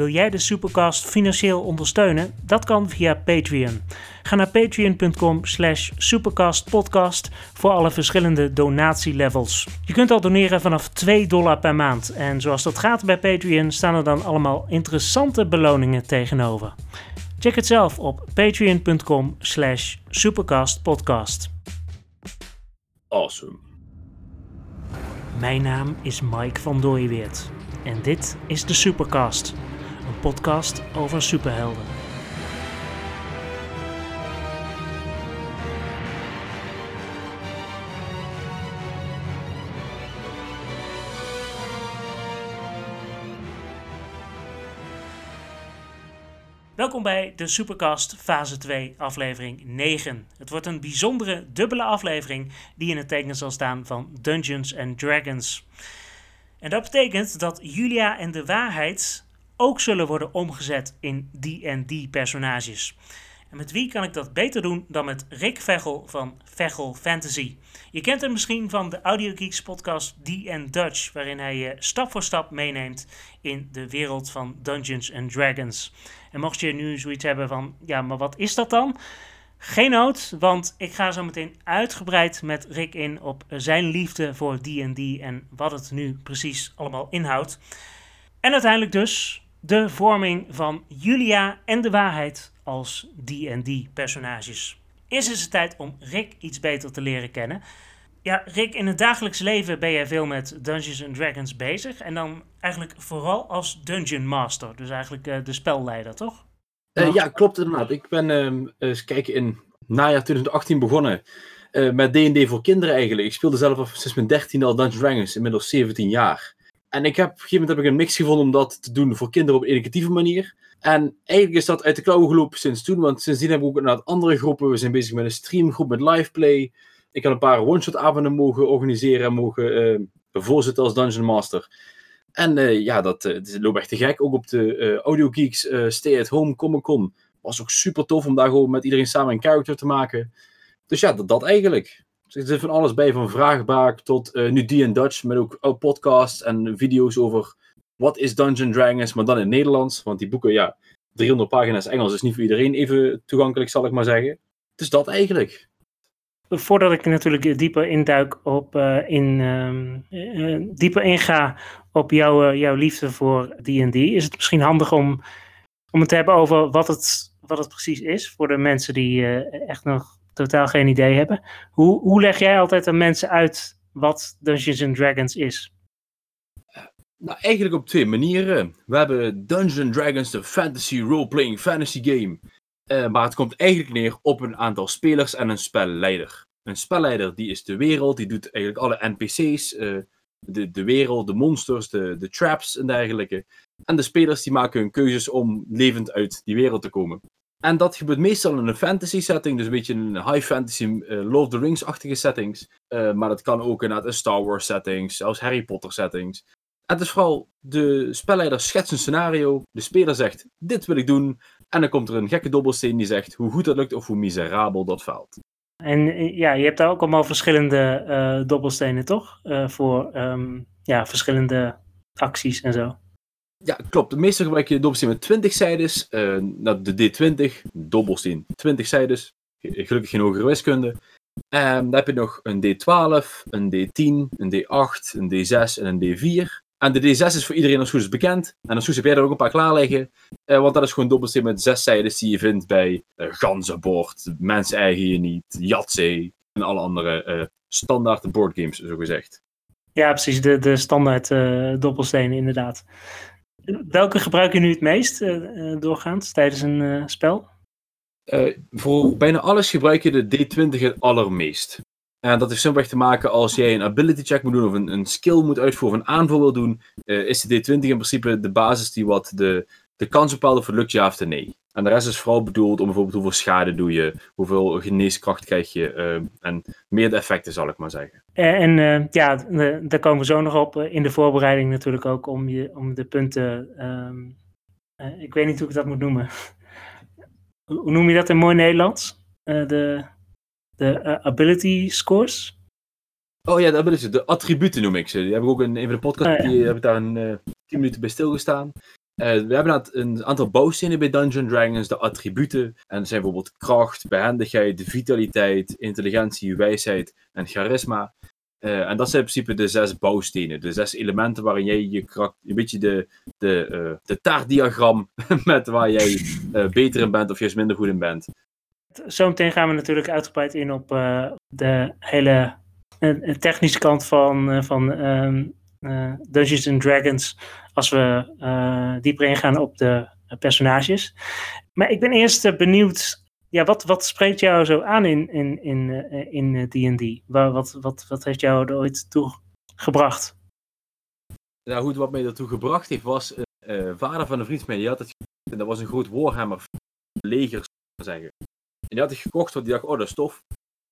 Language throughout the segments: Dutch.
Wil jij de Supercast financieel ondersteunen? Dat kan via Patreon. Ga naar patreon.com slash supercastpodcast voor alle verschillende donatielevels. Je kunt al doneren vanaf 2 dollar per maand. En zoals dat gaat bij Patreon staan er dan allemaal interessante beloningen tegenover. Check het zelf op patreon.com slash supercastpodcast. Awesome. Mijn naam is Mike van Dooyeweert en dit is de Supercast, een podcast over superhelden. Welkom bij de Supercast fase 2 aflevering 9. Het wordt een bijzondere dubbele aflevering die in het teken zal staan van Dungeons and Dragons. En dat betekent dat Julia en de waarheid ook zullen worden omgezet in D&D personages. En met wie kan ik dat beter doen dan met Rick Vechel van Vechel Fantasy. Je kent hem misschien van de Audio Geeks podcast D Dutch, waarin hij je stap voor stap meeneemt in de wereld van Dungeons and Dragons. En mocht je nu zoiets hebben van, ja, maar wat is dat dan? Geen nood, want ik ga zo meteen uitgebreid met Rick in op zijn liefde voor D&D en wat het nu precies allemaal inhoudt. En uiteindelijk dus de vorming van Julia en de waarheid als D&D personages. Eerst is het tijd om Rick iets beter te leren kennen. Ja, Rick, in het dagelijks leven ben jij veel met Dungeons and Dragons bezig. En dan eigenlijk vooral als Dungeon Master. Dus eigenlijk uh, de spelleider, toch? Uh, ja, klopt inderdaad. Ik ben uh, eens kijken in najaar 2018 begonnen. Met D&D voor kinderen eigenlijk. Ik speelde zelf al sinds mijn 13 al Dungeons Dragons, inmiddels 17 jaar. En ik heb, op een gegeven moment heb ik een mix gevonden om dat te doen voor kinderen op een educatieve manier. En eigenlijk is dat uit de klauwen gelopen sinds toen, want sindsdien hebben we ook inderdaad andere groepen. We zijn bezig met een streamgroep met liveplay. Ik heb een paar one-shot avonden mogen organiseren en mogen uh, voorzitten als Dungeon Master. En uh, ja, dat, dat loopt echt te gek. Ook op de Audio Geeks Stay at Home Comic Con. Was ook super tof om daar gewoon met iedereen samen een character te maken. Dus ja, dat, dat eigenlijk. Dus er zit van alles bij, van vraagbaak tot nu die Dutch, met ook podcasts en video's over wat is Dungeon Dragons, maar dan in Nederlands. Want die boeken, ja, 300 pagina's Engels is niet voor iedereen even toegankelijk, zal ik maar zeggen. Dus dat eigenlijk voordat ik natuurlijk dieper induik op, uh, in, uh, dieper inga op jouw, jouw liefde voor D&D, is het misschien handig om, om het te hebben over wat het, wat het precies is voor de mensen die echt nog totaal geen idee hebben. Hoe, hoe leg jij altijd aan mensen uit wat Dungeons and Dragons is? Nou, eigenlijk op twee manieren. We hebben Dungeons Dragons, de fantasy role-playing fantasy game. Uh, maar het komt eigenlijk neer op een aantal spelers en een spelleider. Een spelleider die is de wereld, die doet eigenlijk alle NPC's, eh, de, de wereld, de monsters, de, de traps en dergelijke. En de spelers die maken hun keuzes om levend uit die wereld te komen. En dat gebeurt meestal in een fantasy setting, dus een beetje een high fantasy uh, Lord of the Rings-achtige settings. Uh, maar dat kan ook inderdaad in Star Wars settings, zelfs Harry Potter settings. En het is vooral de spelleider schetst een scenario, de speler zegt dit wil ik doen, en dan komt er een gekke dobbelsteen die zegt hoe goed dat lukt of hoe miserabel dat valt. En eh, ja, je hebt daar ook allemaal verschillende dobbelstenen, toch? Voor um, ja, verschillende acties en zo. Ja, klopt. De meeste gebruik je dobbelsteen met 20 zijdes. Uh, de D20, dobbelsteen 20 zijdes. Gelukkig geen hogere wiskunde. Um, dan heb je nog een D12, een D10, een D8, een D6 en een D4. En de D6 is voor iedereen als goed is bekend. En als goed heb jij er ook een paar klaar liggen. Uh, want dat is gewoon dobbelsteen met zes zijden die je vindt bij uh, ganzenbord, Mensen eigen je niet, Yahtzee en alle andere uh, standaard boardgames, zo gezegd. Ja, precies. De, de standaard uh, dobbelstenen, inderdaad. Welke gebruik je nu het meest doorgaans tijdens een spel? voor bijna alles gebruik je de D20 het allermeest. En dat heeft simpelweg te maken als jij een ability check moet doen of een, een skill moet uitvoeren of een aanval wil doen, is de D20 in principe de basis die wat de, de kans bepaalt of het lukt ja of nee. En de rest is vooral bedoeld om bijvoorbeeld hoeveel schade doe je, hoeveel geneeskracht krijg je uh, en meer de effecten zal ik maar zeggen. En uh, ja, daar komen we zo nog op in de voorbereiding natuurlijk ook om, je, om de punten, um, ik weet niet hoe ik dat moet noemen. hoe noem je dat in mooi Nederlands? de de uh, ability scores. Oh ja, de ability, de attributen noem ik ze. Die heb ik ook in een van de podcasts, oh, ja. die heb ik daar een uh, 10 minuten bij stilgestaan. Uh, we hebben een aantal bouwstenen bij Dungeon Dragons, de attributen. En dat zijn bijvoorbeeld kracht, behendigheid, vitaliteit, intelligentie, wijsheid en charisma. Uh, en dat zijn in principe de zes bouwstenen, de zes elementen waarin jij je kracht, een beetje de, de, uh, de taartdiagram met waar jij beter in bent of juist minder goed in bent. Zometeen gaan we natuurlijk uitgebreid in op de hele technische kant van, van um, Dungeons and Dragons als we uh, dieper ingaan op de personages. Maar ik ben eerst benieuwd, ja, wat, wat spreekt jou zo aan in D&D? In, in, in D&D? Wat, wat, wat heeft jou er ooit toe gebracht? Nou goed, wat mij ertoe gebracht heeft was, vader van een vriend van die had het en dat was een groot Warhammer leger, zeggen. En die had het gekocht, want die dacht, oh dat is tof.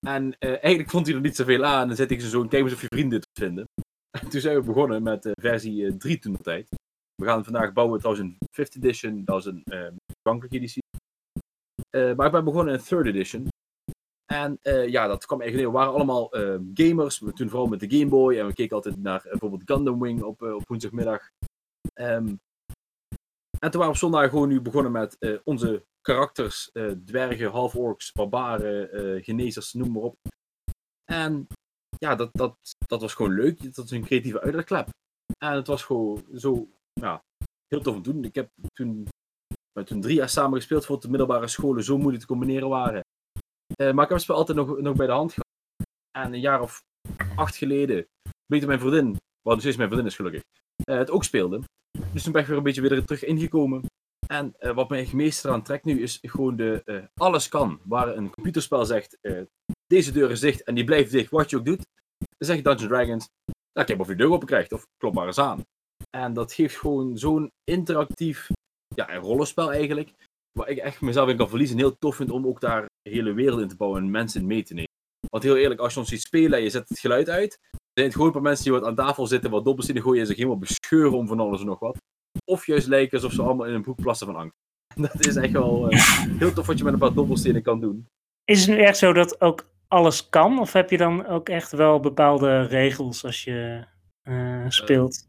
En eigenlijk vond hij er niet zoveel aan. En dan zette ik ze zo, kijk eens of je vrienden te vinden. En toen zijn we begonnen met versie 3 toen de tijd. We gaan vandaag bouwen trouwens een 5th edition, dat is een uh, toegankelijke editie. Uh, maar ik ben begonnen in 3rd edition. En ja, dat kwam eigenlijk neer. We waren allemaal gamers, we toen vooral met de Game Boy. En we keken altijd naar bijvoorbeeld Gundam Wing op, op woensdagmiddag. Um, en toen waren we op zondag gewoon nu begonnen met onze karakters. dwergen, half-orks, barbaren, genezers, noem maar op. En ja, dat, dat, dat was gewoon leuk. Dat was een creatieve uitlaatklep. En het was gewoon zo ja, heel tof om te doen. Ik heb toen, toen drie jaar samen gespeeld voordat de middelbare scholen zo moeilijk te combineren waren. Uh, maar ik heb het spel altijd nog, nog bij de hand gehad. En een jaar of acht geleden, weet mijn vriendin, wat nog steeds mijn vriendin is gelukkig, uh, het ook speelde. Dus toen ben ik weer een beetje weer terug ingekomen. En uh, wat mij het meest eraan trekt nu is gewoon de alles kan. Waar een computerspel zegt, deze deur is dicht en die blijft dicht, wat je ook doet. Dan zeg Dungeons Dragons, nou, kijk of je de deur open krijgt, of klop maar eens aan. En dat geeft gewoon zo'n interactief ja, een rollenspel eigenlijk. Waar ik echt mezelf in kan verliezen. En heel tof vind om ook daar de hele wereld in te bouwen en mensen in mee te nemen. Want heel eerlijk, als je ons ziet spelen en je zet het geluid uit, zijn het gewoon een paar mensen die wat aan tafel zitten, wat dobbelstenen gooien en zich helemaal bescheuren om van alles en nog wat. Of juist lijken alsof ze allemaal in een broek plassen van angst. Dat is echt wel uh, heel tof wat je met een paar dobbelstenen kan doen. Is het nu echt zo dat ook alles kan? Of heb je dan ook echt wel bepaalde regels als je uh, speelt?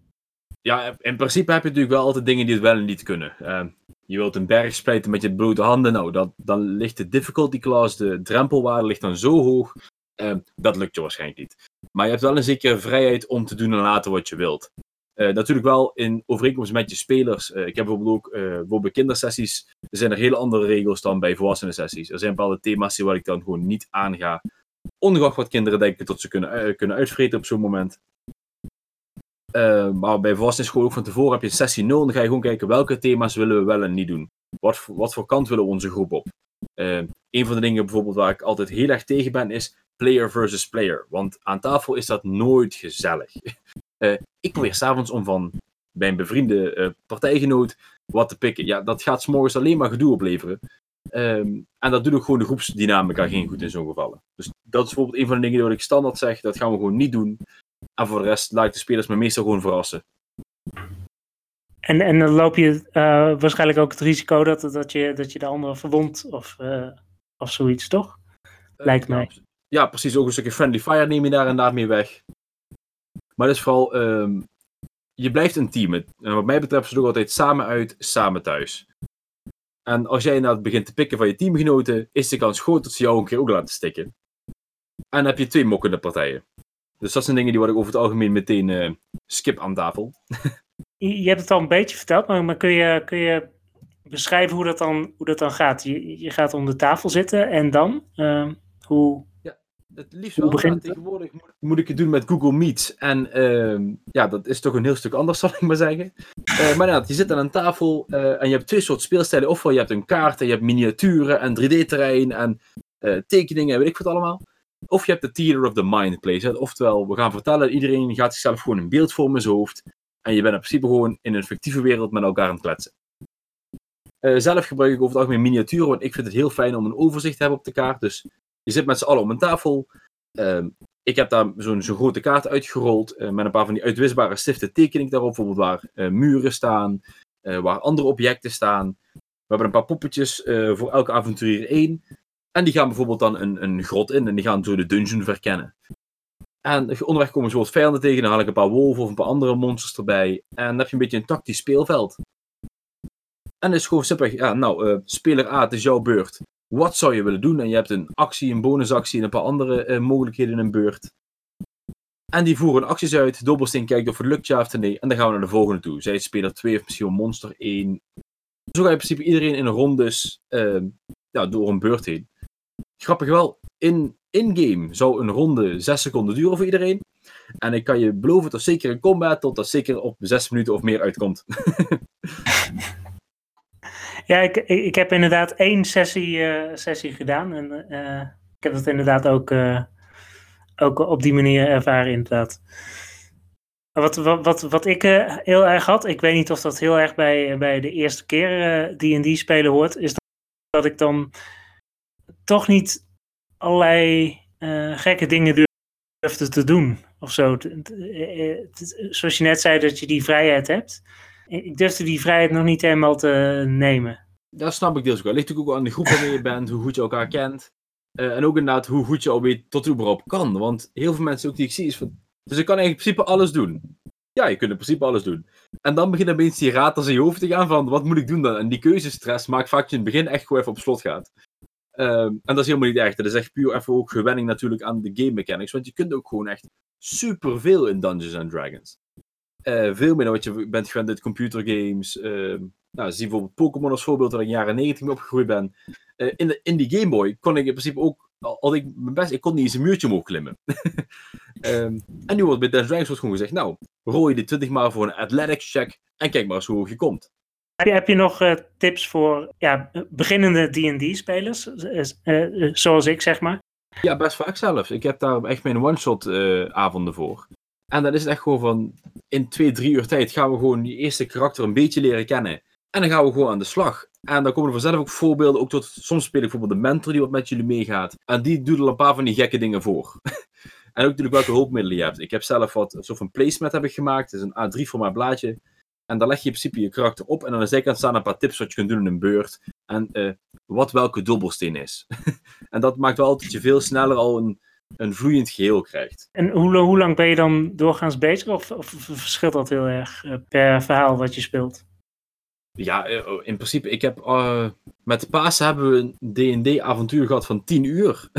ja, in principe heb je natuurlijk wel altijd dingen die het wel en niet kunnen. Uh, je wilt een berg splijten met je blote handen. Nou, dat, dan ligt de difficulty class, de drempelwaarde ligt dan zo hoog. Uh, dat lukt je waarschijnlijk niet. Maar je hebt wel een zekere vrijheid om te doen en laten wat je wilt. Uh, natuurlijk wel in overeenkomst met je spelers. ik heb bijvoorbeeld ook bijvoorbeeld bij kindersessies. Er zijn er hele andere regels dan bij volwassenen sessies. Er zijn bepaalde thema's waar ik dan gewoon niet aanga. Ongeacht wat kinderen denken tot ze kunnen, kunnen uitvreten op zo'n moment. Uh, maar bij volwassenen ook van tevoren heb je sessie 0. Dan ga je gewoon kijken welke thema's willen we wel en niet doen. Wat, wat voor kant willen we onze groep op? Uh, een van de dingen bijvoorbeeld waar ik altijd heel erg tegen ben is player versus player. Want aan tafel is dat nooit gezellig. Uh, ik probeer s'avonds om van bij een bevriende partijgenoot wat te pikken. Ja, dat gaat s'morgens alleen maar gedoe opleveren. Um, en dat doet ook gewoon de groepsdynamica geen goed in zo'n gevallen. Dus dat is bijvoorbeeld een van de dingen die ik standaard zeg. Dat gaan we gewoon niet doen. En voor de rest laat de spelers me meestal gewoon verrassen. En, en dan loop je uh, waarschijnlijk ook het risico dat, dat, je, dat je de ander verwondt of, uh, of zoiets, toch? Lijkt mij. Ja, precies. Ook een stukje friendly fire neem je daar en daar mee weg. Maar dat is vooral, um, je blijft een team. En wat mij betreft ze ook altijd samen uit, samen thuis. En als jij nou begint te pikken van je teamgenoten, is de kans groot dat ze jou een keer ook laten stikken. En dan heb je twee mokkende partijen. Dus dat zijn dingen die word ik over het algemeen meteen uh, skip aan tafel. je, hebt het al een beetje verteld, maar, kun, je, kun je beschrijven hoe dat dan, hoe dat dan gaat? Je, je gaat om de tafel zitten en dan? Uh, hoe, het liefst wel. Begint tegenwoordig moet, moet, ik het doen met Google Meets. En uh, ja, dat is toch een heel stuk anders, zal ik maar zeggen. Uh, maar ja, je zit aan een tafel uh, en je hebt twee soorten speelstijlen. Ofwel je hebt een kaart en je hebt miniaturen en 3D-terrein en tekeningen en weet ik wat allemaal. Of je hebt de theater of the mind place. Oftewel, we gaan vertellen, iedereen gaat zichzelf gewoon een beeld vormen in zijn hoofd. En je bent in principe gewoon in een fictieve wereld met elkaar aan het kletsen. Uh, zelf gebruik ik over het algemeen miniaturen, want ik vind het heel fijn om een overzicht te hebben op de kaart. Dus je zit met z'n allen om een tafel. Uh, ik heb daar zo'n zo grote kaart uitgerold uh, met een paar van die uitwisbare stiften teken ik daarop. Bijvoorbeeld waar eh, muren staan, waar andere objecten staan. We hebben een paar poppetjes voor elke avonturier één. En die gaan bijvoorbeeld dan een, een grot in en die gaan zo de dungeon verkennen. En onderweg komen ze wat vijanden tegen, dan haal ik een paar wolven of een paar andere monsters erbij. En dan heb je een beetje een tactisch speelveld. En het is gewoon simpelweg, ja, nou, speler A, het is jouw beurt. Wat zou je willen doen? En je hebt een actie, een bonusactie en een paar andere uh, mogelijkheden in een beurt. En die voeren acties uit. Dobbelsteen kijkt of het lukt ja of nee. En dan gaan we naar de volgende toe. Zij speler 2 of misschien monster 1. Zo ga je in principe iedereen in een rondes uh, ja, door een beurt heen. Grappig wel, in in-game zou een ronde 6 seconden duren voor iedereen. En ik kan je beloven dat zeker in combat tot dat zeker op 6 minuten of meer uitkomt. ja, ik, ik heb inderdaad één sessie, uh, sessie gedaan. En uh, ik heb het inderdaad ook, uh, ook op die manier ervaren, inderdaad. Wat, wat, wat, wat ik heel erg had, ik weet niet of dat heel erg bij, bij de eerste keer D&D spelen hoort, is dat, dat ik dan toch niet allerlei gekke dingen durfde te doen of zo. Zoals je net zei dat je die vrijheid hebt. Ik durfde die vrijheid nog niet helemaal te nemen. Dat snap ik deels ook wel. Ligt natuurlijk ook aan de groep waarmee je bent, hoe goed je elkaar kent. Uh, en ook inderdaad hoe goed je alweer tot überhaupt kan. Want heel veel mensen ook die ik zie is van... Dus ik kan eigenlijk in principe alles doen. Ja, je kunt in principe alles doen. En dan begint opeens die ratels in je hoofd te gaan van wat moet ik doen dan? En die keuzestress maakt vaak je in het begin echt gewoon even op slot gaat. Um, en dat is helemaal niet echt. Dat is echt puur even ook gewenning natuurlijk aan de game mechanics. Want je kunt ook gewoon echt superveel in Dungeons and Dragons. Uh, veel meer dan wat je bent gewend uit computergames. Uh, nou, zie bijvoorbeeld Pokémon als voorbeeld, waar ik in de jaren 90 mee opgegroeid ben. Uh, in, de, in die Game Boy kon ik in principe ook, al ik mijn best, ik kon niet eens een muurtje omhoog klimmen. um, en nu wordt bij Dungeons Dragons wordt gewoon gezegd, nou, rol je die 20 maar voor een athletics check en kijk maar eens hoe hoog je komt. Heb je, heb je nog uh, tips voor ja, beginnende D&D-spelers, uh, zoals ik zeg maar? Ja, best vaak zelfs. Ik heb daar echt mijn one-shot avonden voor. En dan is het echt gewoon van, in twee, drie uur tijd gaan we gewoon die eerste karakter een beetje leren kennen. En dan gaan we gewoon aan de slag. En dan komen er vanzelf ook voorbeelden, ook tot, soms speel ik bijvoorbeeld de mentor die wat met jullie meegaat. En die doet er een paar van die gekke dingen voor. en ook natuurlijk welke hulpmiddelen je hebt. Ik heb zelf wat, een soort placemat heb ik gemaakt. Het is een A3 formaat blaadje. En daar leg je in principe je karakter op. En aan de zijkant staan een paar tips wat je kunt doen in een beurt. En uh, wat welke dobbelsteen is. en dat maakt wel altijd je veel sneller al een, een vloeiend geheel krijgt. En hoe, hoe lang ben je dan doorgaans bezig? Of, of verschilt dat heel erg uh, per verhaal wat je speelt? Ja, in principe, ik heb uh, met Pasen hebben we een D&D-avontuur gehad van 10 uur.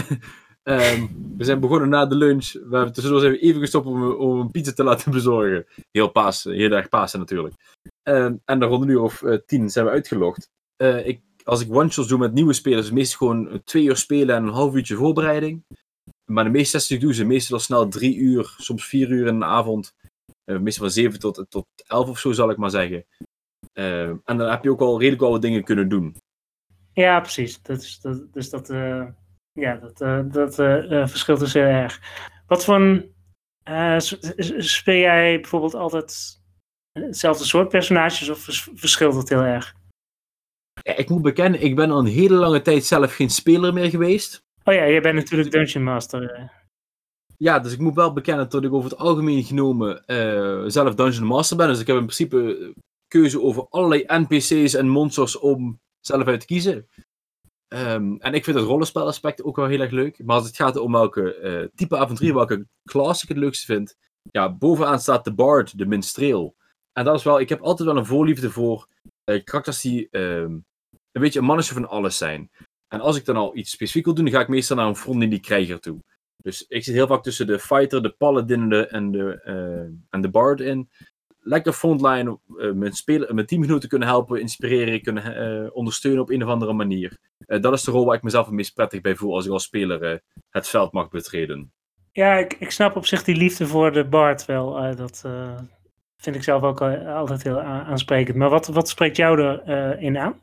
um, we zijn begonnen na de lunch. We hebben tussendoor zijn we even gestopt om, om een pizza te laten bezorgen. Heel Pasen, heel erg Pasen natuurlijk. Um, en dan rond een uur of uh, tien zijn we uitgelogd. Uh, ik, als ik one-shots doe met nieuwe spelers, is meestal gewoon twee uur spelen en een half uurtje voorbereiding. Maar de meeste sessies doen ze meestal snel drie uur, soms vier uur in de avond. Uh, meestal van zeven tot, tot elf of zo, zal ik maar zeggen. Uh, en dan heb je ook al redelijk wat dingen kunnen doen. Ja, precies. Dat is, dat, dus dat, uh, ja, dat, dat verschilt dus heel erg. Wat voor speel jij bijvoorbeeld altijd hetzelfde soort personages of verschilt het heel erg? Ja, ik moet bekennen, ik ben al een hele lange tijd zelf geen speler meer geweest. Oh ja, jij bent natuurlijk Dungeon Master. Ja, dus ik moet wel bekennen dat ik over het algemeen genomen zelf Dungeon Master ben. Dus ik heb in principe keuze over allerlei NPC's en monsters om zelf uit te kiezen. Um, en ik vind het rollenspelaspect ook wel heel erg leuk. Maar als het gaat om welke uh, type avontuur, welke class ik het leukste vind. Ja, bovenaan staat de Bard, de minstreel. En dat is wel, ik heb altijd wel een voorliefde voor uh, karakters die um, een beetje een mannetje van alles zijn. En als ik dan al iets specifiek wil doen, dan ga ik meestal naar een front in die krijger toe. Dus ik zit heel vaak tussen de fighter, de paladin en de, uh, en de bard in lekker frontline uh, spelen, met teamgenoten kunnen helpen, inspireren, kunnen uh, ondersteunen op een of andere manier. Uh, dat is de rol waar ik mezelf het meest prettig bij voel als ik als speler het veld mag betreden. Ja, ik, ik snap op zich die liefde voor de Bard wel. dat vind ik zelf ook altijd heel aansprekend. Maar wat, wat spreekt jou erin aan?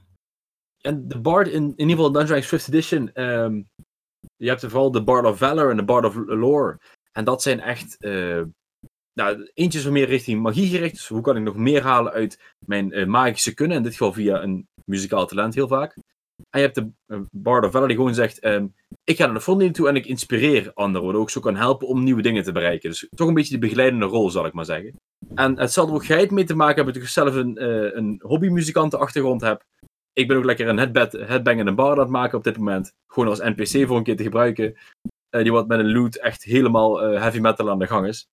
En de Bard, in, in ieder geval Dungeons 5th Edition, um, je hebt vooral de Bard of Valor en de Bard of Lore. En dat zijn echt nou, eentje is wat meer richting magie gericht. Dus hoe kan ik nog meer halen uit mijn uh, magische kunnen? In dit geval via een muzikaal talent heel vaak. En je hebt de uh, Bard of Valor die gewoon zegt: um, Ik ga naar de frontlinie toe en ik inspireer anderen. Waardoor ik zo kan helpen om nieuwe dingen te bereiken. Dus toch een beetje de begeleidende rol, zal ik maar zeggen. En hetzelfde ook jij mee te maken hebben. Dat ik zelf een, uh, een hobbymuzikantenachtergrond heb. Ik ben ook lekker een headbang en een bar aan het maken op dit moment. Gewoon als NPC voor een keer te gebruiken. die wat met een loot echt helemaal heavy metal aan de gang is.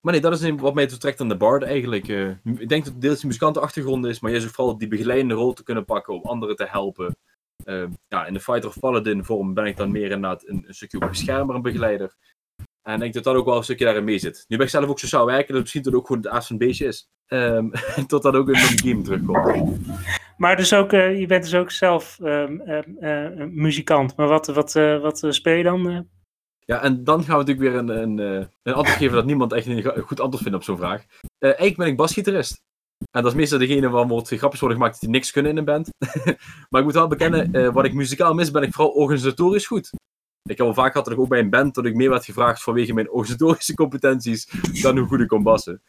Maar nee, dat is een- wat mij trekt aan de Bard eigenlijk. eh. ik denk dat het deels een muzikantenachtergrond is, maar je zoekt vooral die begeleidende rol te kunnen pakken om anderen te helpen. Eh, ja, in de Fighter of Paladin vorm ben ik dan meer inderdaad een, een stukje beschermer en begeleider. En ik denk dat dat ook wel een stukje daarin mee zit. Nu ben ik zelf ook sociaal werken, dus misschien dat ook gewoon het aas van beestje is. Ehm, tot dat ook in de game terugkomt. Maar dus ook, eh, je bent dus ook zelf ehm, ehm, eh, muzikant. Maar wat, wat, eh, wat speel je dan? Ja, en dan gaan we natuurlijk weer een, een, een antwoord geven dat niemand echt een goed antwoord vindt op zo'n vraag. Eigenlijk ben ik basgitarist. En dat is meestal degene waar wordt grapjes worden gemaakt die niks kunnen in een band. maar ik moet wel bekennen, wat ik muzikaal mis, ben ik vooral organisatorisch goed. Ik heb al vaak gehad dat ik ook bij een band dat ik meer werd gevraagd vanwege mijn organisatorische competenties dan hoe goed ik kon bassen.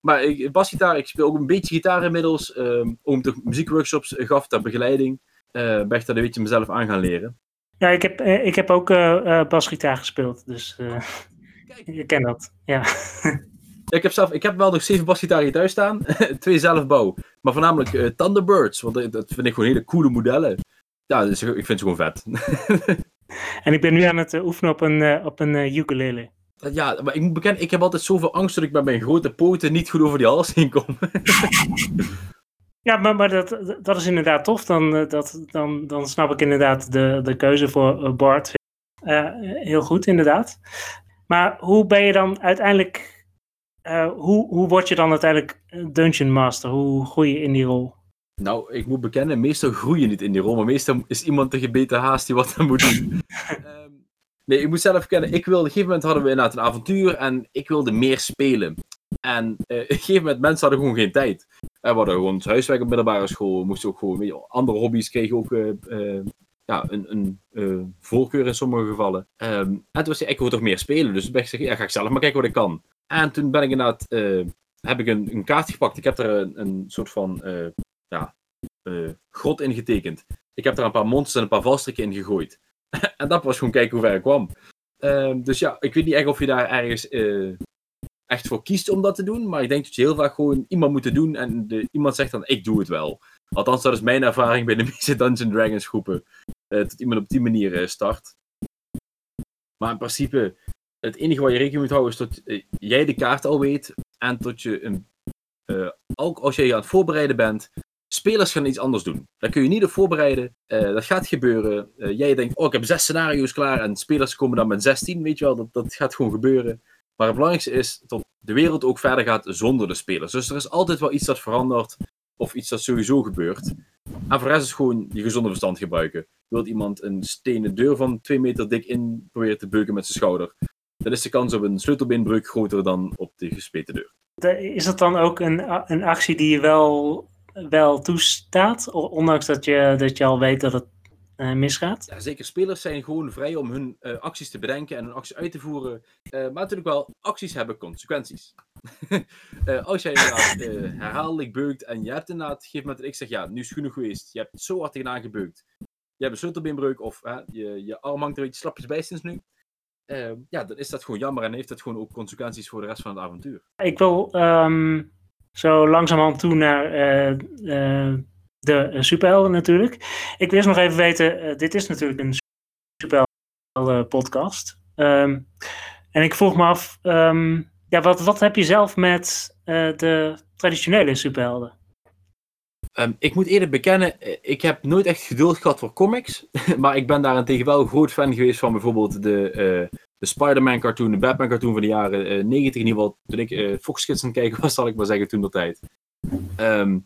Maar ik, basgitaar, ik speel ook een beetje gitaar inmiddels. ehm ook toch muziekworkshops eh, gaf ter begeleiding. Eh ben ik dat een beetje mezelf aan gaan leren. Ja, ik heb, eh, ik heb ook basgitaar gespeeld. Dus eh, je ken dat. Ja. Ja, ik heb, zelf, ik heb wel nog zeven basgitaren thuis staan. Twee zelfbouw. Maar voornamelijk Thunderbirds. Want dat- vind ik gewoon hele coole modellen. Ja, dus ik vind ze gewoon vet. En ik ben nu aan het oefenen op een, op een ukulele. Ja, maar ik moet bekennen, ik heb altijd zoveel angst dat ik met mijn grote poten niet goed over die hals heen kom. Ja, maar, maar dat, dat is inderdaad tof. Dan, eh, dat, dan, dan snap ik inderdaad de, de keuze voor eh, Bart. Eh, heel goed, inderdaad. Maar hoe ben je dan uiteindelijk... eh, hoe, hoe word je dan uiteindelijk eh, Dungeon Master? Hoe groei je in die rol? nou, ik moet bekennen, meestal groei je niet in die rol. Maar meestal is iemand een gebeten haast die wat aan moet doen. Ehm, nee, ik moet zelf kennen. Ik wilde, op een gegeven moment hadden we inderdaad een avontuur. En ik wilde meer spelen. En eh, op een gegeven moment, mensen hadden gewoon geen tijd. En we hadden gewoon het huiswerk op middelbare school. We moesten ook gewoon, je, andere hobby's kregen ook eh, eh, ja, een, een voorkeur in sommige gevallen. Ehm, en toen was hij, ik wil toch meer spelen. Dus toen ben ik gezegd, ja, ga ik zelf maar kijken wat ik kan. En toen ben ik inderdaad, heb ik een, een kaart gepakt. Ik heb er een, een soort van, ja, grot in getekend. Ik heb er een paar monsters en een paar valstrikken in gegooid. en dat was gewoon kijken hoe ver ik kwam. Ehm, dus ja, ik weet niet echt of je daar ergens eh, echt voor kiest om dat te doen. Maar ik denk dat je heel vaak gewoon iemand moet doen. En de, iemand zegt dan, ik doe het wel. Althans, dat is mijn ervaring bij de meeste Dungeons Dragons groepen. eh, dat iemand op die manier eh, start. Maar in principe, het enige waar je rekening moet houden is dat jij de kaart al weet. En dat je, een, ook als jij je aan het voorbereiden bent, spelers gaan iets anders doen. Daar kun je niet op voorbereiden. Eh, dat gaat gebeuren. Eh, jij denkt, oh, ik heb zes scenario's klaar. En spelers komen dan met 16. Weet je wel, dat, dat gaat gewoon gebeuren. Maar het belangrijkste is dat de wereld ook verder gaat zonder de spelers. Dus er is altijd wel iets dat verandert. Of iets dat sowieso gebeurt. En voor is gewoon je gezonde verstand gebruiken. Wilt iemand een stenen deur van 2 meter dik in proberen te beuken met zijn schouder? Dan is de kans op een sleutelbeenbreuk groter dan op de gespleten deur. De- Is dat dan ook een, een actie die je wel, wel toestaat? Ondanks dat je, dat je al weet dat het eh, misgaat? Ja, zeker. Spelers zijn gewoon vrij om hun eh, acties te bedenken en hun acties uit te voeren. Eh, maar natuurlijk wel, acties hebben consequenties. Als jij inderdaad herhaaldelijk beukt en je hebt inderdaad, op een gegeven moment dat ik zeg, ja, nu is het genoeg geweest. Je hebt zo hard tegenaan gebeukt. Je hebt een sleutelbeenbreuk of je, je arm hangt er iets slapjes bij sinds nu. Ja, dan is dat gewoon jammer en heeft dat gewoon ook consequenties voor de rest van het avontuur. Ik wil ehm, zo langzamerhand toe naar eh, eh, de superhelden natuurlijk. Ik wil eerst nog even weten, eh, dit is natuurlijk een superhelden podcast. Ehm, en ik vroeg me af, ehm, ja, wat, wat heb je zelf met de traditionele superhelden? Ehm, ik moet eerlijk bekennen, eh, ik heb nooit echt geduld gehad voor comics. maar ik ben daarentegen wel een groot fan geweest van bijvoorbeeld de, eh, de Spider-Man cartoon, de Batman cartoon van de jaren eh, 90. In ieder geval toen ik Fox Kids aan het kijken was, zal ik maar zeggen, toen dat tijd. Ehm,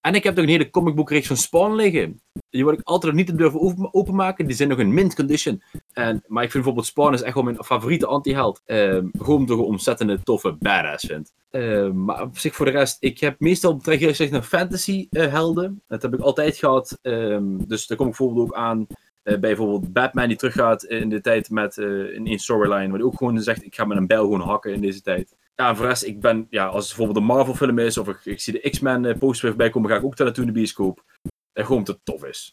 en ik heb nog een hele comicboekreeks van Spawn liggen. Die wil ik altijd nog niet durven open- openmaken. Die zijn nog in mint condition. En, maar ik vind bijvoorbeeld Spawn is echt wel mijn favoriete anti-held. Ehm, gewoon door een ontzettende toffe badass vind. Ehm, maar op zich voor de rest, ik heb meestal trek gezegd naar fantasy eh, helden. Dat heb ik altijd gehad. Ehm, dus daar kom ik bijvoorbeeld ook aan eh, bij bijvoorbeeld Batman die teruggaat in de tijd met eh in een storyline. Waar hij ook gewoon zegt, ik ga met een bijl gewoon hakken in deze tijd. Ja, en voor de rest, ik ben, ja, als het bijvoorbeeld een Marvel film is, of ik, ik zie de X-Men eh, poster weer voorbij komen, ga ik ook daar naartoe in de bioscoop. En gewoon omdat het tof is.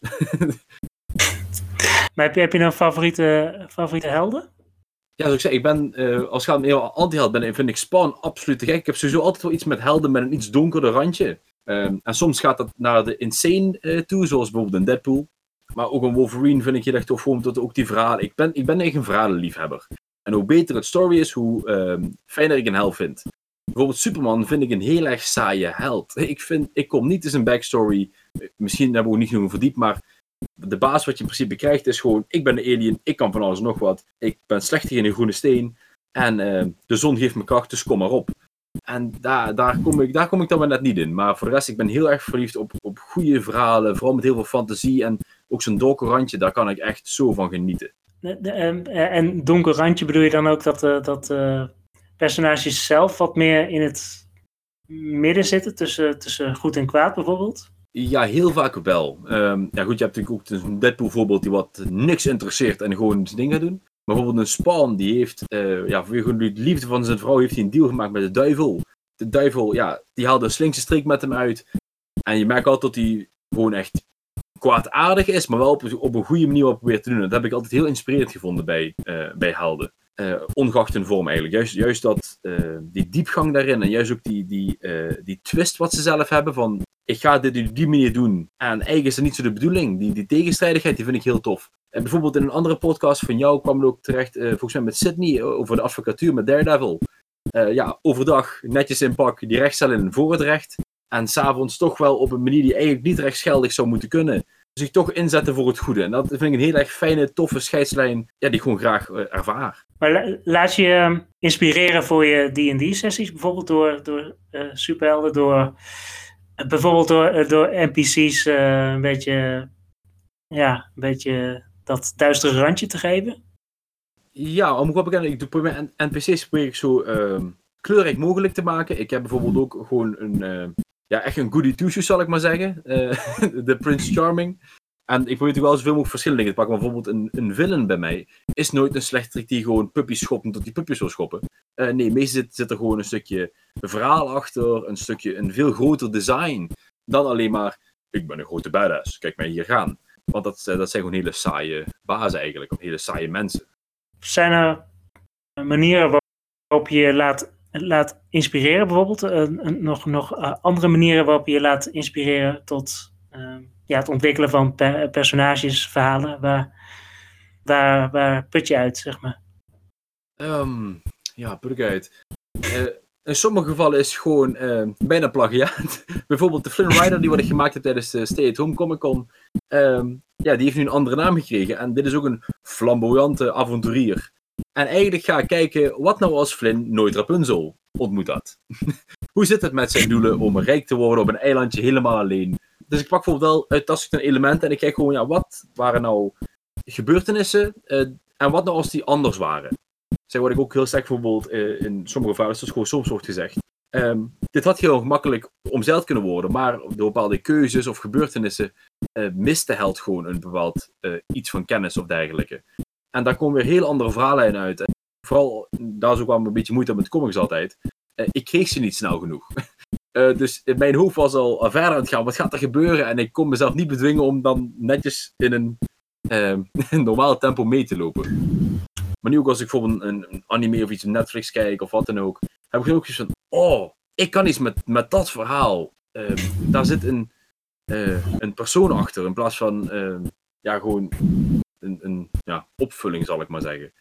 Maar heb je, heb je nou favoriete, favoriete helden? Ja, zoals ik zei, ik ben, eh, als ik aan een heel anti-held ben, vind ik Spawn absoluut te gek. Ik heb sowieso altijd wel iets met helden met een iets donkerder randje. Ehm, en soms gaat dat naar de insane eh, toe, zoals bijvoorbeeld een Deadpool. Maar ook een Wolverine vind ik heel erg tof, gewoon omdat ook die verhalen... Ik ben, ik ben echt een verhalenliefhebber. En hoe beter het story is, hoe ehm, fijner ik een held vind. bijvoorbeeld Superman vind ik een heel erg saaie held. Ik, vind, ik kom niet eens een backstory, misschien hebben we niet genoeg verdiept, maar de baas wat je in principe krijgt is gewoon, ik ben een alien, ik kan van alles nog wat, ik ben slecht in een groene steen en uh, de zon geeft me kracht, dus kom maar op. En daar, daar, kom ik, daar kom ik dan maar net niet in. Maar voor de rest, ik ben heel erg verliefd op, op goede verhalen, vooral met heel veel fantasie en ook zo'n donker randje, daar kan ik echt zo van genieten. De, uh, en donker randje bedoel je dan ook dat, uh, dat personages zelf wat meer in het midden zitten, tussen, tussen goed en kwaad bijvoorbeeld? Ja, heel vaak wel. Um, ja, goed, je hebt natuurlijk ook een Deadpool voorbeeld die wat niks interesseert en gewoon zijn ding gaat doen. Bijvoorbeeld een Spawn, die heeft, uh, ja, voor de liefde van zijn vrouw heeft hij een deal gemaakt met de duivel. De duivel, ja, die haalde een slinkse strik met hem uit. En je merkt altijd dat hij gewoon echt kwaadaardig is, maar wel op, een goede manier wat probeert te doen. Dat heb ik altijd heel inspirerend gevonden bij, uh, bij. Uh, ongeacht hun vorm eigenlijk. Juist, juist dat, uh, die diepgang daarin en juist ook die, die, die twist wat ze zelf hebben van ik ga dit op die manier doen. En eigenlijk is dat niet zo de bedoeling. Die, die tegenstrijdigheid die vind ik heel tof. En bijvoorbeeld in een andere podcast van jou kwam het ook terecht, volgens mij met Sydney, over de advocatuur met Daredevil. ja, overdag netjes in pak, die rechtscel in voor het recht. En s'avonds toch wel op een manier die eigenlijk niet rechtsgeldig zou moeten kunnen zich toch inzetten voor het goede. En dat vind ik een heel erg fijne, toffe scheidslijn ja, die ik gewoon graag uh, ervaar. Maar laat je uh, inspireren voor je D&D-sessies, bijvoorbeeld door, door uh, superhelden, door bijvoorbeeld door, door NPC's een beetje, ja, een beetje dat duistere randje te geven? Ja, om ik bekennen, ik probeer NPC's probeer ik zo kleurrijk mogelijk te maken. Ik heb bijvoorbeeld ook gewoon een ja, echt een goody two zal ik maar zeggen. Uh, de Prince Charming. En ik probeer natuurlijk wel zoveel mogelijk verschillende dingen te pakken. Maar bijvoorbeeld een, een villain bij mij is nooit een slechterik die gewoon puppies schopt tot die puppies wil schoppen. Uh, nee, meestal zit, er gewoon een stukje verhaal achter, een stukje, een veel groter design. Dan alleen maar, ik ben een grote badass, kijk mij hier gaan. Want dat, dat zijn gewoon hele saaie bazen eigenlijk, hele saaie mensen. Zijn er manieren waarop je laat laat inspireren, bijvoorbeeld? Uh, nog nog uh, andere manieren waarop je laat inspireren tot uh, ja, het ontwikkelen van per personages, verhalen. Waar, waar, waar put je uit, zeg maar? Um, ja, put ik uit. in sommige gevallen is het gewoon bijna plagiaat. bijvoorbeeld de Flynn Rider die wat ik gemaakt heb tijdens de Stay at Home Comic Con. Ja, die heeft nu een andere naam gekregen. En dit is ook een flamboyante avonturier. En eigenlijk ga ik kijken, wat nou als Flynn nooit Rapunzel ontmoet had? Hoe zit het met zijn doelen om rijk te worden op een eilandje helemaal alleen? Dus ik pak bijvoorbeeld wel uittastend een element en ik kijk gewoon, ja, wat waren nou gebeurtenissen uh, en wat nou als die anders waren? Zij word ik ook heel sterk bijvoorbeeld uh, in sommige dus gewoon soms wordt gezegd. Um, dit had heel gemakkelijk omzeild kunnen worden, maar door bepaalde keuzes of gebeurtenissen uh, held gewoon een bepaald iets van kennis of dergelijke. En daar komen weer heel andere verhalen uit. En vooral, daar is ook wel een beetje moeite met comics altijd. Uh, ik kreeg ze niet snel genoeg. Uh, dus mijn hoofd was al verder aan het gaan. Wat gaat er gebeuren? En ik kon mezelf niet bedwingen om dan netjes in een, een normaal tempo mee te lopen. Maar nu ook als ik bijvoorbeeld een, anime of iets op Netflix kijk of wat dan ook, heb ik ook zoiets van, oh, ik kan iets met, met dat verhaal. Ehm, daar zit een, een persoon achter in plaats van ehm, ja, gewoon een, ja, opvulling, zal ik maar zeggen.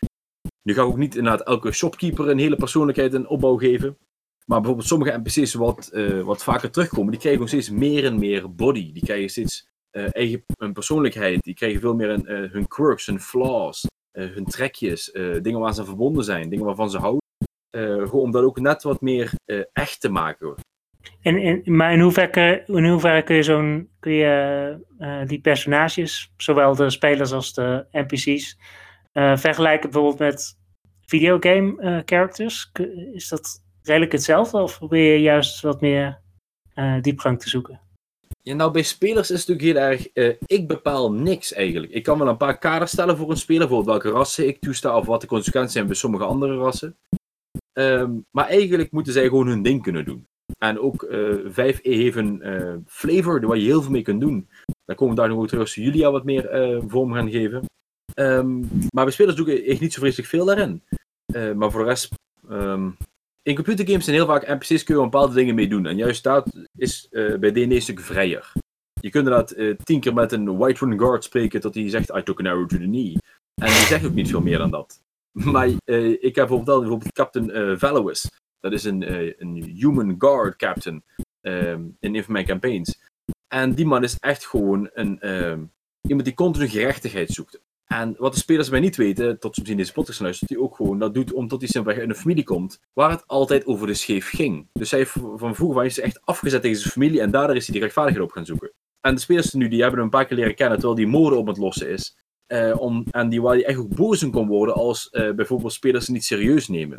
Nu ga ik ook niet inderdaad elke shopkeeper een hele persoonlijkheid en opbouw geven. Maar bijvoorbeeld sommige NPC's wat, uh, wat vaker terugkomen, die krijgen nog steeds meer en meer body. Die krijgen steeds uh, eigen persoonlijkheid. Die krijgen veel meer een, uh, hun quirks, hun flaws, hun trekjes, dingen waar ze verbonden zijn, dingen waarvan ze houden. gewoon om dat ook net wat meer echt te maken. En, maar in hoeverre, in hoeverre kun je, zo'n, kun je uh, die personages, zowel de spelers als de NPC's, uh, vergelijken bijvoorbeeld met videogame uh, characters? Is dat redelijk hetzelfde of probeer je juist wat meer diepgang te zoeken? Ja, nou, bij spelers is het natuurlijk heel erg. ik bepaal niks eigenlijk. Ik kan wel een paar kaders stellen voor een speler, bijvoorbeeld welke rassen ik toesta of wat de consequenties zijn bij sommige andere rassen. Um, maar eigenlijk moeten zij gewoon hun ding kunnen doen. En ook 5e heeft een uh, flavor waar je heel veel mee kunt doen. Daar komen we daar nog ook terug als Julia wat meer uh, vorm gaan geven. Um, maar bij spelers doe ik echt niet zo vreselijk veel daarin. Maar voor de rest, um, in computergames zijn heel vaak NPC's kun je bepaalde dingen mee doen. En juist dat is bij D&D een stuk vrijer. Je kunt inderdaad tien keer met een White Rune Guard spreken tot hij zegt I took an arrow to the knee. En die zegt ook niet veel meer dan dat. Maar ik heb bijvoorbeeld, bijvoorbeeld Captain Valuis. Dat is een, uh, een Human Guard Captain um, in een van mijn campaigns. En die man is echt gewoon een, um, iemand die continu gerechtigheid zoekt. En wat de spelers mij niet weten, tot ze misschien deze podcast luisteren, dat hij ook gewoon dat doet omdat hij simpelweg in een familie komt waar het altijd over de scheef ging. Dus hij van vroeger is echt afgezet tegen zijn familie en daardoor is hij die rechtvaardigheid op gaan zoeken. En de spelers nu, die hebben hem een paar keer leren kennen terwijl die moorden op het lossen is. Uh, om, en die, waar hij echt ook boos in kon worden als uh, bijvoorbeeld spelers niet serieus nemen.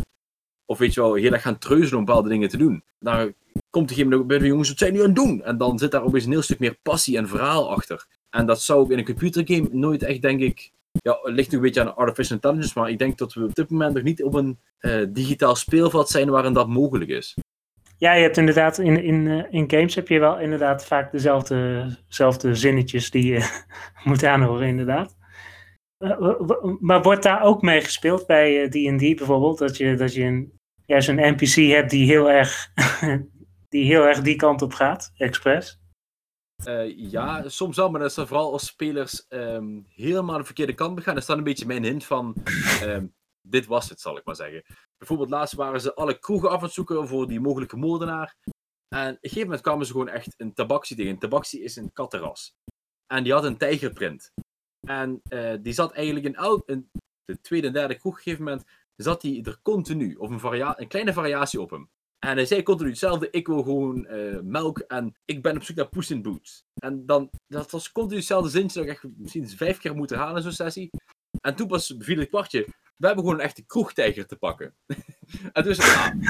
Of weet je wel, heel erg gaan treuzelen om bepaalde dingen te doen. Dan komt gegeven bij de jongens, wat zijn nu aan het doen? En dan zit daar opeens een heel stuk meer passie en verhaal achter. En dat zou ook in een computergame nooit echt, denk ik, ja, ligt nog een beetje aan artificial intelligence, maar ik denk dat we op dit moment nog niet op een uh, digitaal speelveld zijn waarin dat mogelijk is. Ja, je hebt inderdaad in, in, uh, in games heb je wel inderdaad vaak dezelfde, zinnetjes die je moet aanhoren, inderdaad. Uh, maar wordt daar ook mee gespeeld bij D&D bijvoorbeeld? Dat je, dat je een, juist een NPC hebt die heel erg die heel erg die kant op gaat, expres? Uh, ja, soms wel, maar dat is vooral als spelers um, helemaal de verkeerde kant begaan. Dat is dan een beetje mijn hint van, um, dit was het, zal ik maar zeggen. Bijvoorbeeld laatst waren ze alle kroegen af aan het zoeken voor die mogelijke moordenaar. En op een gegeven moment kwamen ze gewoon echt een tabaxi tegen. Een tabaxi is een kattenras. En die had een tijgerprint. En uh, die zat eigenlijk in, elk, in de tweede en derde kroeg op een gegeven moment, zat hij er continu, of een, een kleine variatie op hem. En hij zei continu hetzelfde, ik wil gewoon uh, melk en ik ben op zoek naar Puss in Boots. En dan, dat was continu hetzelfde zintje dat ik echt misschien vijf keer moeten halen in zo'n sessie. En toen pas viel het kwartje, we hebben gewoon een echte kroegtijger te pakken. en dus,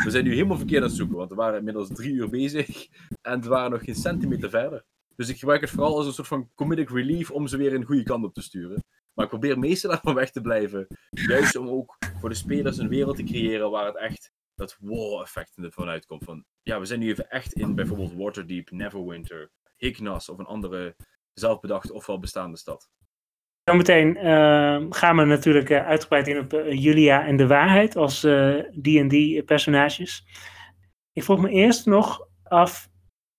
we zijn nu helemaal verkeerd aan het zoeken, want we waren inmiddels drie uur bezig en we waren nog geen centimeter verder. Dus ik gebruik het vooral als een soort van comedic relief om ze weer een goede kant op te sturen. Maar ik probeer meestal daarvan weg te blijven. Juist om ook voor de spelers een wereld te creëren waar het echt dat wow-effect ervan uitkomt. Van, ja, we zijn nu even echt in bijvoorbeeld Waterdeep, Neverwinter, Hignas of een andere zelfbedachte ofwel bestaande stad. Zometeen uh, gaan we natuurlijk uh, uitgebreid in op uh, Julia en de waarheid als D&D-personages. Ik vroeg me eerst nog af,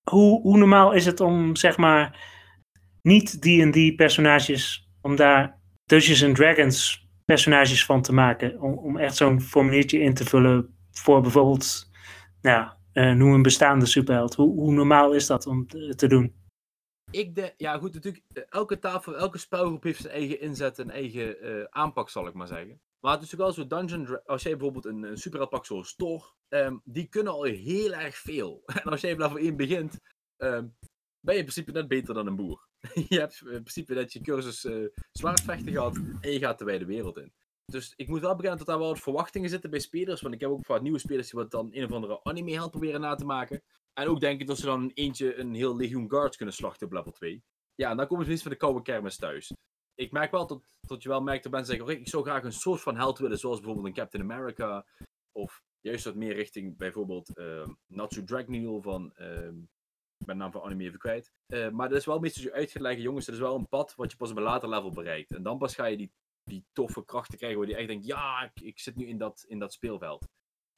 hoe, hoe normaal is het om, zeg maar, niet D&D-personages, om daar Dungeons and Dragons personages van te maken? Om, om echt zo'n formuliertje in te vullen voor bijvoorbeeld, nou, uh, noem een bestaande superheld. Hoe, hoe normaal is dat om te, te doen? Ik de, ja goed, natuurlijk, eh, elke tafel, elke spelgroep heeft zijn eigen inzet en eigen aanpak, zal ik maar zeggen. Maar het is natuurlijk wel zo, Dungeon, als jij bijvoorbeeld een, een superheld pakt zoals Thor, um, die kunnen al heel erg veel. En als jij level 1 begint, um, ben je in principe net beter dan een boer. je hebt in principe net je cursus uh, zwaardvechten gehad en je gaat de wijde wereld in. Dus ik moet wel bekennen dat daar wel wat verwachtingen zitten bij spelers. Want ik heb ook wat nieuwe spelers die wat dan een of andere anime helpen proberen na te maken. En ook denk ik dat ze dan eentje een heel Legion Guards kunnen slachten op level 2. Ja, en dan komen ze niet van de koude kermis thuis. Ik merk wel dat, dat je wel merkt dat mensen zeggen: ik zou graag een soort van held willen, zoals bijvoorbeeld een Captain America. Of juist wat meer richting bijvoorbeeld uh, Natsu Dragneel van. Uh, ik ben naam van anime even kwijt. Uh, maar dat is wel meestal uitgelegd, jongens, dat is wel een pad wat je pas op een later level bereikt. En dan pas ga je die die toffe krachten krijgen waar je echt denkt, ja, ik, ik, zit nu in dat, in dat speelveld.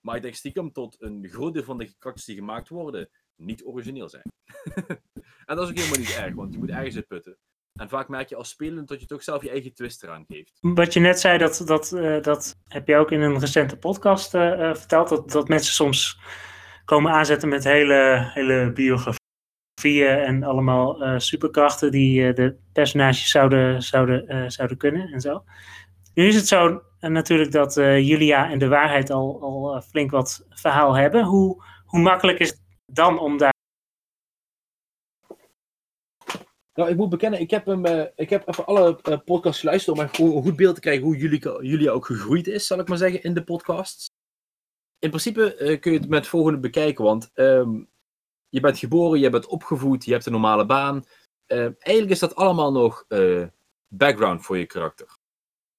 Maar ik denk stiekem tot een groot deel van de karakters die gemaakt worden, niet origineel zijn. en dat is ook helemaal niet erg, want je moet ergens uitputten. En vaak merk je als spelend dat je toch zelf je eigen twist eraan geeft. Wat je net zei, dat, dat, uh, dat heb je ook in een recente podcast uh, verteld. Dat, dat mensen soms komen aanzetten met hele, hele en allemaal superkrachten die de personages zouden, zouden, zouden kunnen en zo. Nu is het zo natuurlijk dat Julia en de waarheid al, al flink wat verhaal hebben. Hoe, hoe makkelijk is het dan om daar Nou, ik moet bekennen, ik heb, hem, uh, ik heb even alle uh, podcasts geluisterd om een goed beeld te krijgen hoe Julia, Julia ook gegroeid is, zal ik maar zeggen, in de podcasts. In principe uh, kun je het met het volgende bekijken, want um, je bent geboren, je bent opgevoed, je hebt een normale baan. eigenlijk is dat allemaal nog background voor je karakter.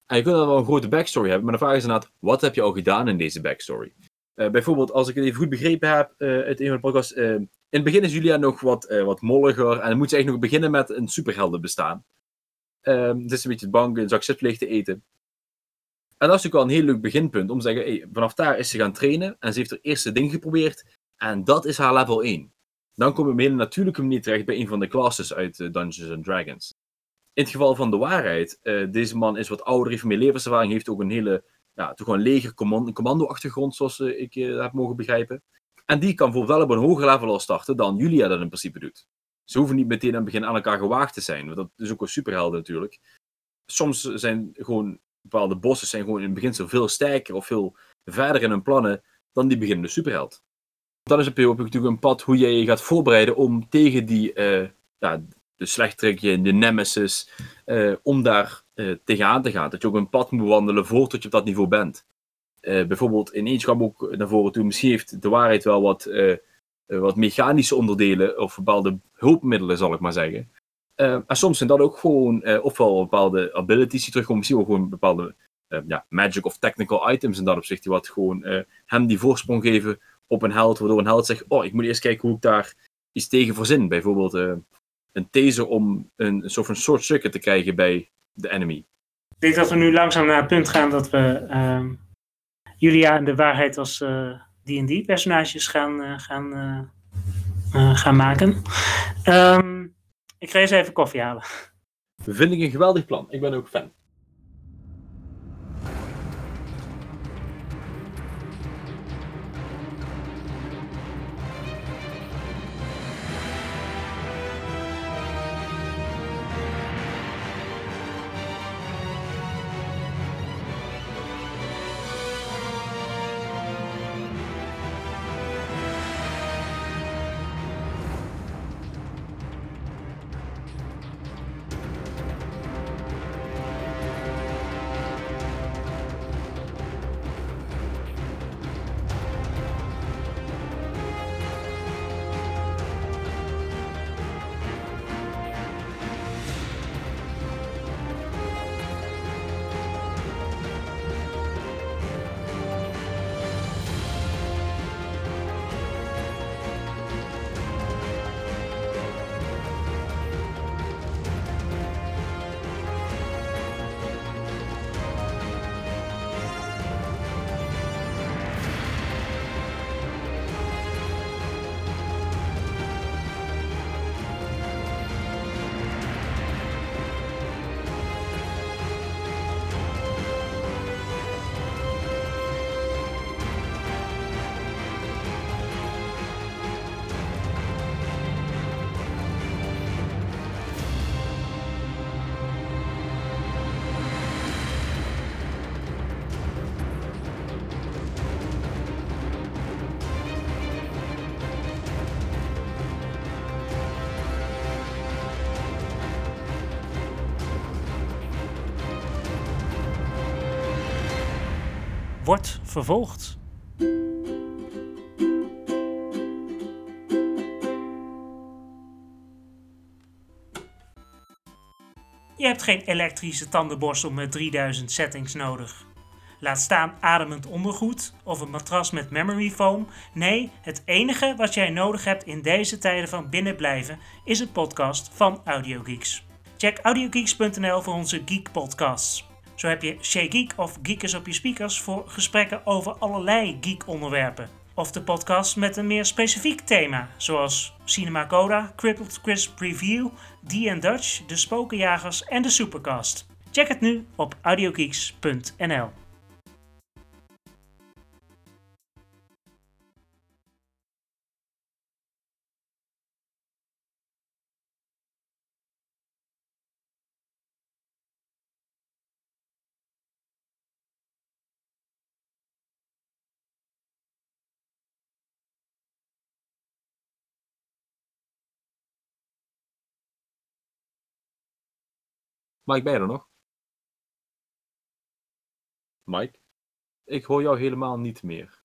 En je kunt dan wel een grote backstory hebben, maar de vraag is inderdaad, wat heb je al gedaan in deze backstory? bijvoorbeeld, als ik het even goed begrepen heb uit een van de podcasts, in het begin is Julia nog wat, wat molliger. En dan moet ze eigenlijk nog beginnen met een superhelden bestaan. Het is een beetje bang een zak zitpleeg te eten. En dat is natuurlijk wel een heel leuk beginpunt. Om te zeggen, hey, vanaf daar is ze gaan trainen. En ze heeft haar eerste ding geprobeerd. En dat is haar level 1. Dan kom je op een hele natuurlijke manier terecht bij een van de classes uit uh, Dungeons and Dragons. In het geval van de waarheid, uh, deze man is wat ouder, heeft meer levenservaring, heeft ook een hele ja, toch gewoon leger commando, commando-achtergrond, zoals ik heb mogen begrijpen. En die kan bijvoorbeeld wel op een hoger level al starten dan Julia dat in principe doet. Ze hoeven niet meteen aan het begin aan elkaar gewaagd te zijn, want dat is ook een superhelden natuurlijk. Soms zijn gewoon bepaalde bossen zijn gewoon in het begin veel sterker of veel verder in hun plannen dan die beginnende superheld. Dan is natuurlijk een pad hoe jij je gaat voorbereiden om tegen die, uh, ja, de slechterik, de nemesis, uh, om daar uh, tegenaan te gaan. Dat je ook een pad moet wandelen voordat je op dat niveau bent. bijvoorbeeld in eentje kwam ook naar voren toe, misschien heeft de waarheid wel wat, wat mechanische onderdelen of bepaalde hulpmiddelen, zal ik maar zeggen. en soms zijn dat ook gewoon ofwel bepaalde abilities die terugkomen, misschien wel gewoon bepaalde ja, magic of technical items in dat opzicht, die wat gewoon hem die voorsprong geven op een held, waardoor een held zegt, oh, ik moet eerst kijken hoe ik daar iets tegen verzin. Bijvoorbeeld uh, een taser om een, een soort van short circuit te krijgen bij de enemy. Ik denk dat we nu langzaam naar het punt gaan dat we uh, Julia en de waarheid als D&D-personages eh, gaan, uh, gaan, gaan maken. Um, ik ga eens even koffie halen. Vind ik een geweldig plan. Ik ben ook fan. Wordt vervolgd. Je hebt geen elektrische tandenborstel met 3000 settings nodig. Laat staan ademend ondergoed of een matras met memory foam. Nee, het enige wat jij nodig hebt in deze tijden van binnenblijven is een podcast van AudioGeeks. Check audiogeeks.nl voor onze Geek Podcasts. Zo heb je Shay Geek of Geekers op je speakers voor gesprekken over allerlei geek-onderwerpen. Of de podcast met een meer specifiek thema, zoals Cinema Coda, Crippled Crisp Review, D Dutch, De Spokenjagers en de Supercast. Check het nu op audiogeeks.nl. Mike, ben je er nog? Mike? Ik hoor jou helemaal niet meer.